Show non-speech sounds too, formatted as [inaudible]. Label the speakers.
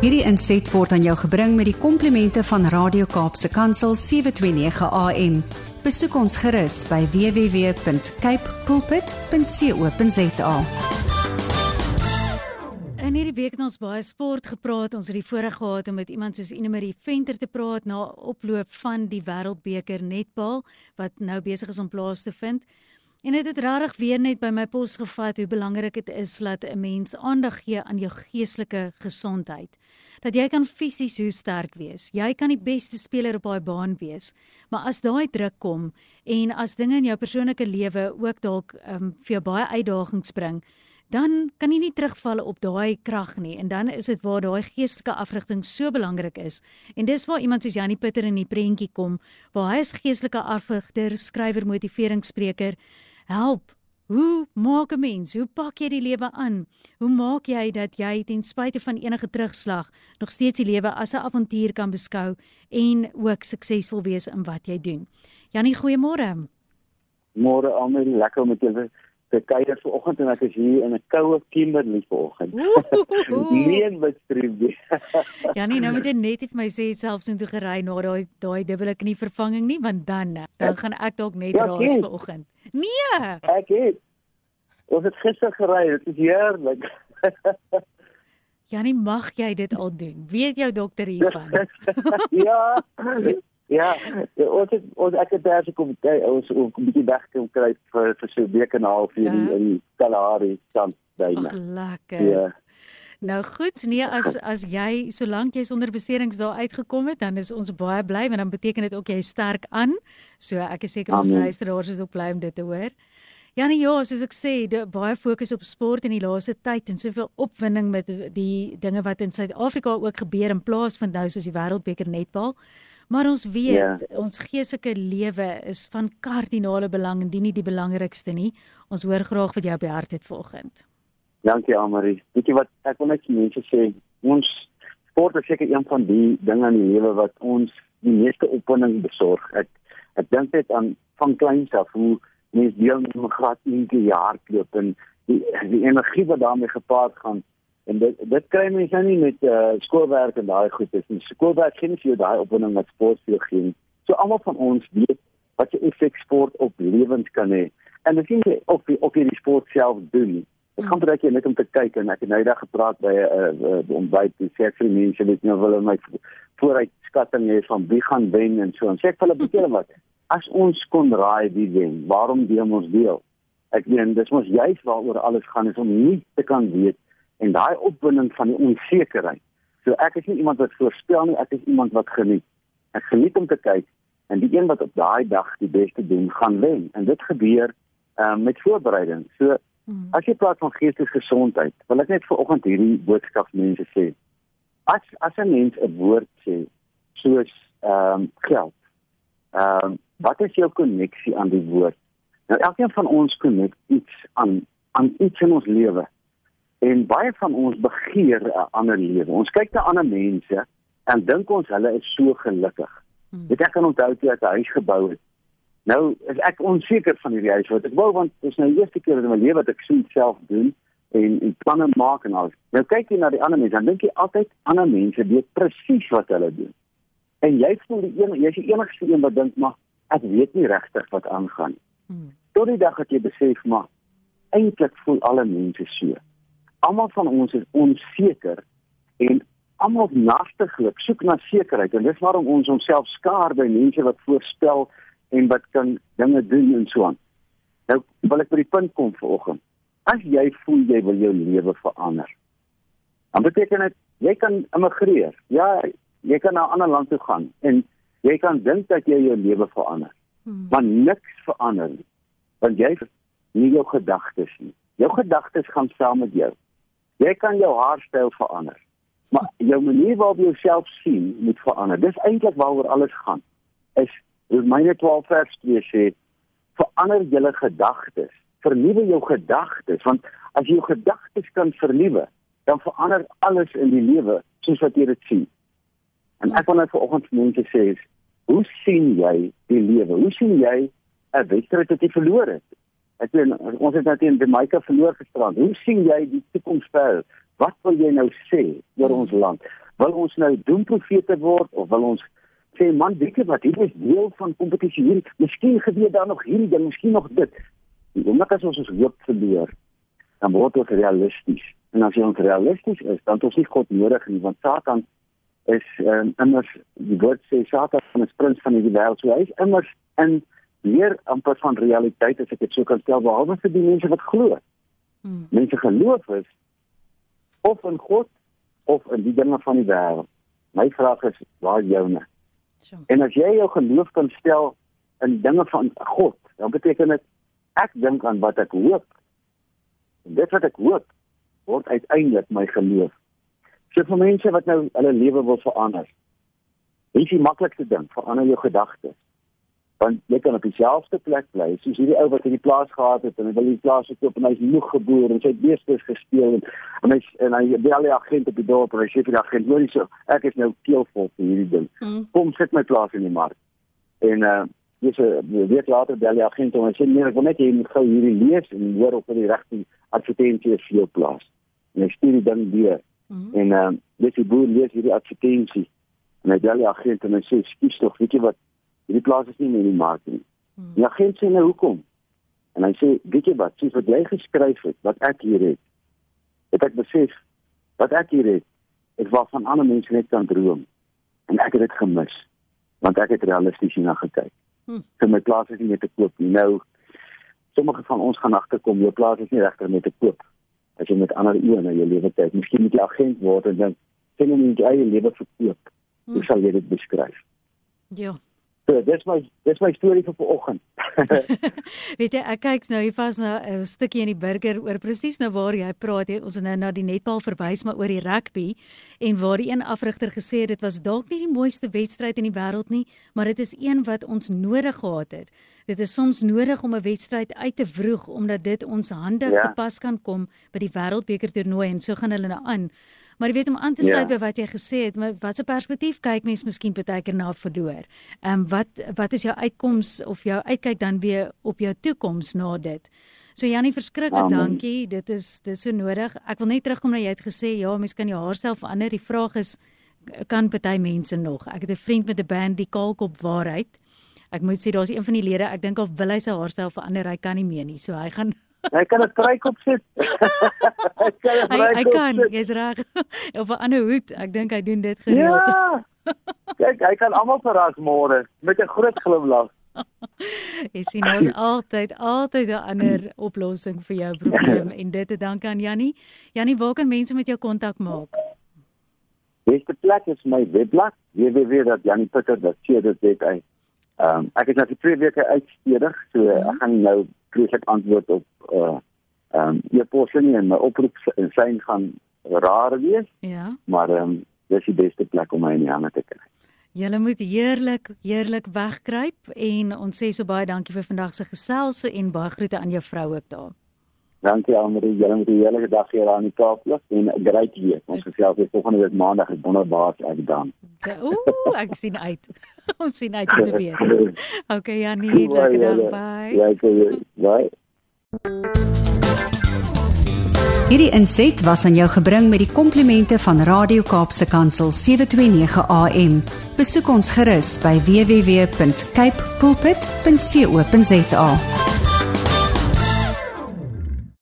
Speaker 1: Hierdie inset word aan jou gebring met die komplimente van Radio Kaapse Kansel 729 AM. Besoek ons gerus by www.cape pulpit.co.za.
Speaker 2: In hierdie week het ons baie sport gepraat. Ons het die voorreg gehad om met iemand soos Inemarie Venter te praat na oploop van die Wêreldbeker netbal wat nou besig is om plaas te vind. En dit het, het regtig weer net by my pos gevat hoe belangrik dit is dat 'n mens aandag gee aan jou geestelike gesondheid. Dat jy kan fisies hoe sterk wees. Jy kan die beste speler op daai baan wees, maar as daai druk kom en as dinge in jou persoonlike lewe ook dalk um, vir jou baie uitdagings bring, dan kan jy nie terugval op daai krag nie en dan is dit waar daai geestelike afrigting so belangrik is. En dis waar iemand soos Janie Pieter in die prentjie kom, waar hy is geestelike afrigter, skrywer, motiveringsspreker help. Hoe maak 'n mens? Hoe pak jy die lewe aan? Hoe maak jy dat jy ten spyte van enige terugslag nog steeds die lewe as 'n avontuur kan beskou en ook suksesvol wees in wat jy doen? Janie, goeiemôre.
Speaker 3: Môre almal, lekker om met julle te kuier vanoggend en ek is hier in 'n koue Kimberley vanoggend. [laughs] [laughs] nee, met stream.
Speaker 2: Janie, nou moet jy net vir my sê selfs intoe gery na daai daai dubbele knie vervanging nie, want dan dan gaan ek dalk net ja, raas vanoggend. Nee.
Speaker 3: Ek het. Ons het gister gery, dit is heerlik. [laughs]
Speaker 2: Janie, mag jy dit al doen? Weet jou dokter hiervan?
Speaker 3: ja. Ja, ons het ons ek het daar gekom kyk ons ook 'n bietjie weg kom kry vir vir so 'n week en 'n half hier ja. in Kalahari stand byna.
Speaker 2: Ag lekker. Ja. Nou goed, nee as as jy solank jy sonder beserings daar uitgekom het, dan is ons baie bly want dan beteken dit ook jy sterk aan. So ek is seker ons luisteraars is ook bly om dit te hoor. Ja nee ja, soos ek sê, die, baie fokus op sport in die laaste tyd en soveel opwinding met die dinge wat in Suid-Afrika ook gebeur in plaas van nou soos die Wêreldbeker netbal. Maar ons weet ja. ons geestelike lewe is van kardinale belang en nie die belangrikste nie. Ons hoor graag wat jy op die hart het vanoggend.
Speaker 3: Dankie Amarie. Weet jy wat ek wil net mense sê, ons sport is seker een van die dinge in die lewe wat ons die meeste opwinding besorg. Ek ek dink net aan van kleins af hoe mens deel met graad in die jaar loop en die die energie wat daarmee gepaard gaan En dit dit kry mense nou nie met uh, skoolwerk en daai goed is nie. Skoolwerk gee nie vir jou daai opwinding wat sport vir jou gee nie. So almal van ons weet wat 'n effek sport op lewens kan hê. En dit sien jy op die op hierdie sport self doen. Ek gaan baie keer net om te kyk en ek het nou eendag gepraat by 'n uh, uh, ontbyt en sê vir mense weet nou wil my vooruit skatting hê van wie gaan wen en so. En sê ek vir hulle baie wat as ons kon raai wie wen, waarom deel ons deel? Ek meen dis mos juist waaroor alles gaan is om nie te kan weet en daai opwinding van die onsekerheid. So ek is nie iemand wat voorspel nie, ek is iemand wat geniet. Ek geniet om te kyk en die een wat op daai dag die beste doen, gaan wen. En dit gebeur ehm um, met voorbereiding. So hmm. as jy praat van geestelike gesondheid, wil ek net vanoggend hierdie boodskap mense sê. As as 'n mens 'n woord sê soos ehm um, geld. Ehm um, wat is jou koneksie aan die woord? Nou elkeen van ons konnek iets aan aan iets in ons lewe. En baie van ons begeer 'n ander lewe. Ons kyk na ander mense en dink ons hulle is so gelukkig. Hmm. Weet ek kan onthou toe ek 'n huis gebou het. Nou is ek onseker van hierdie huis wat ek wou want dit is nou die eerste keer in my lewe wat ek so iets self doen en en planne maak en alles. Nou kyk jy na die ander mense en dink jy altyd ander mense weet presies wat hulle doen. En jy voel die een jy's die enigste een wat dink maar ek weet nie regtig wat aangaan nie. Hmm. Tot die dag dat jy besef maar eintlik voel alle mense so almal van ons is onseker en almal nastiglik soek na sekerheid en dis waarom ons onsself skaar by mense wat voorspel en wat kan dinge doen en so aan. Nou wil ek by die punt kom vanoggend. As jy voel jy wil jou lewe verander. Dan beteken dit jy kan immigreer. Ja, jy kan na 'n ander land toe gaan en jy kan dink dat jy jou lewe verander. Hmm. Maar niks verander nie. Want jy nie jou gedagtes nie. Jou gedagtes gaan saam met jou. Jy kan jou haarstyl verander. Maar jou manier waarop jy jouself sien moet verander. Dis eintlik waaroor alles gaan. Is Romeine 12 vers 2 sê verander julle gedagtes. Vernuwe jou gedagtes want as jy jou gedagtes kan vernuwe, dan verander alles in die lewe soos wat jy dit sien. En ek wil vanoggend vir mense sê, hoe sien jy die lewe? Hoe sien jy 'n wedstryd wat jy verloor het? Ek weet ons het nou teen Jamaica verloor gisterand. Hoe sien jy die toekoms ver? Wat wil jy nou sê oor ons land? Wil ons nou doemprofete word of wil ons sê man, weet jy wat, hier is deel van kompetisie hier. Miskien gebeur daar nog hierdie ding, miskien nog dit. Die oomblik as ons ons hoop verloor, dan word ons realisties. En as jy ons realisties is, dan ons nie God nodig nie, want Satan is um, immers die woord sê Satan is prins van die wêreld. So hy is immers in meer amper van realiteit as ek dit sou kan stel behalwe vir die mense wat glo. Hmm. Mense geloof is of in God of in die dinge van die wêreld. My vraag is waar joune? Sure. En as jy jou geloof kan stel in dinge van God, dan beteken dit ek dink aan wat ek hoop. En dit wat ek hoop word uiteindelik my geloof. So vir mense wat nou hulle lewe wil verander. Dis die maklikste ding, verander jou gedagtes want jy kan op dieselfde plek bly soos hierdie ou wat in die plaas gehad het en hy wil die plaas verkoop en hy's moeg geboor en sy beeste is gesteel en en hy en hy bel die agent op die dorp en hy sê vir die agent hoor hierso ek is nou keelvol vir hierdie ding. Mm. kom sit my plaas in die mark. En uh dis 'n week later bel die agent en hy sê nee ek wil net hê jy moet gou hierdie lees en hoor of die regte advertensie is vir jou plaas. En hy stuur die ding weer mm. en uh dis die boer lees hierdie advertensie en hy bel die agent en hy sê skuis tog weet jy wat hierdie plaas is nie meer in die mark nie. Hmm. Die agent sê nou hoekom? En hy sê, weet jy wat, soos wat jy geskryf het, wat ek hier het, het ek besef wat ek hier het, is wat van ander mense net kan droom. En ek het dit gemis want ek het realisties hierna gekyk. Hmm. So my plaas is nie meer te koop nie. Nou sommige van ons gaan agterkom, jou plaas is nie regtig meer te koop as jy met ander oë na jou lewe kyk. Miskien moet jy agent word en dan sien jy net jy lewe verkoop. Hmm. Hoe sal jy dit beskryf?
Speaker 2: Ja.
Speaker 3: So, dis my dis my storie vir vanoggend. [laughs] [laughs]
Speaker 2: Weet jy, ek kyk nou hier vas na 'n stukkie in die burger oor presies nou waar jy praat. Jy, ons het nou na die netbal verwys maar oor die rugby en waar die een afrigter gesê het dit was dalk nie die mooiste wedstryd in die wêreld nie, maar dit is een wat ons nodig gehad het. Dit is soms nodig om 'n wedstryd uit te vroeg omdat dit ons handig ja. te pas kan kom by die wêreldbeker toernooi en so gaan hulle nou aan. Maar jy weet om aan te sluit ja. by wat jy gesê het, maar wat se perspektief kyk mens miskien partykeer na verloor? Ehm um, wat wat is jou uitkoms of jou uitkyk dan weer op jou toekoms na dit? So Jannie, verskriklik dankie. Dit is dis so nodig. Ek wil net terugkom na jy het gesê ja, mens kan jou haarself verander. Die vraag is kan party mense nog. Ek het 'n vriend met 'n band die Kaalkop waarheid. Ek moet sê daar's een van die lede, ek dink al wil hy sy haarself verander, hy kan nie meer nie. So hy gaan
Speaker 3: Hy kan 'n stryk opsit. [laughs]
Speaker 2: hy kan 'n stryk opsit. Hy kan, jy's reg. [laughs] Of 'n ander hoed. Ek dink hy doen dit gereeld.
Speaker 3: Ja. Kyk, hy kan almal verras môre met 'n groot glimlag. [laughs]
Speaker 2: Jy sien ons altyd altyd 'n ander oplossing vir jou probleem en dit te dank aan Jannie. Jannie, waar kan mense met jou kontak maak?
Speaker 3: Beste plek is my webblad www.janniepitter.co.za. Ehm um, ek is nou vir 2 weke uitstedig, so ek gaan nou presies antwoord op uh ehm um, jou posie en my oproep syn gaan rar wees.
Speaker 2: Ja.
Speaker 3: Maar ehm um, dis die beste plek om my in die hande te kry.
Speaker 2: Julle moet heerlik heerlik wegkruip en ons sê so baie dankie vir vandag se geselse en baie groete aan jou vrou ook daar.
Speaker 3: Dankie Almarie, julle moet 'n heerlike dag hê aan die Kaap plus en 'n great week. Ons gesels weer volgende week maandag is wonderbaar ek dan.
Speaker 2: Ooh, ek sien uit. [laughs] Ons sien uit om te weet. Okay Janie, lekker dag, bye.
Speaker 3: Ja, okay, bye.
Speaker 1: Hierdie inset was aan jou gebring met die komplimente van Radio Kaapse Kansel 729 AM. Besoek ons gerus by www.cape pulpit.co.za.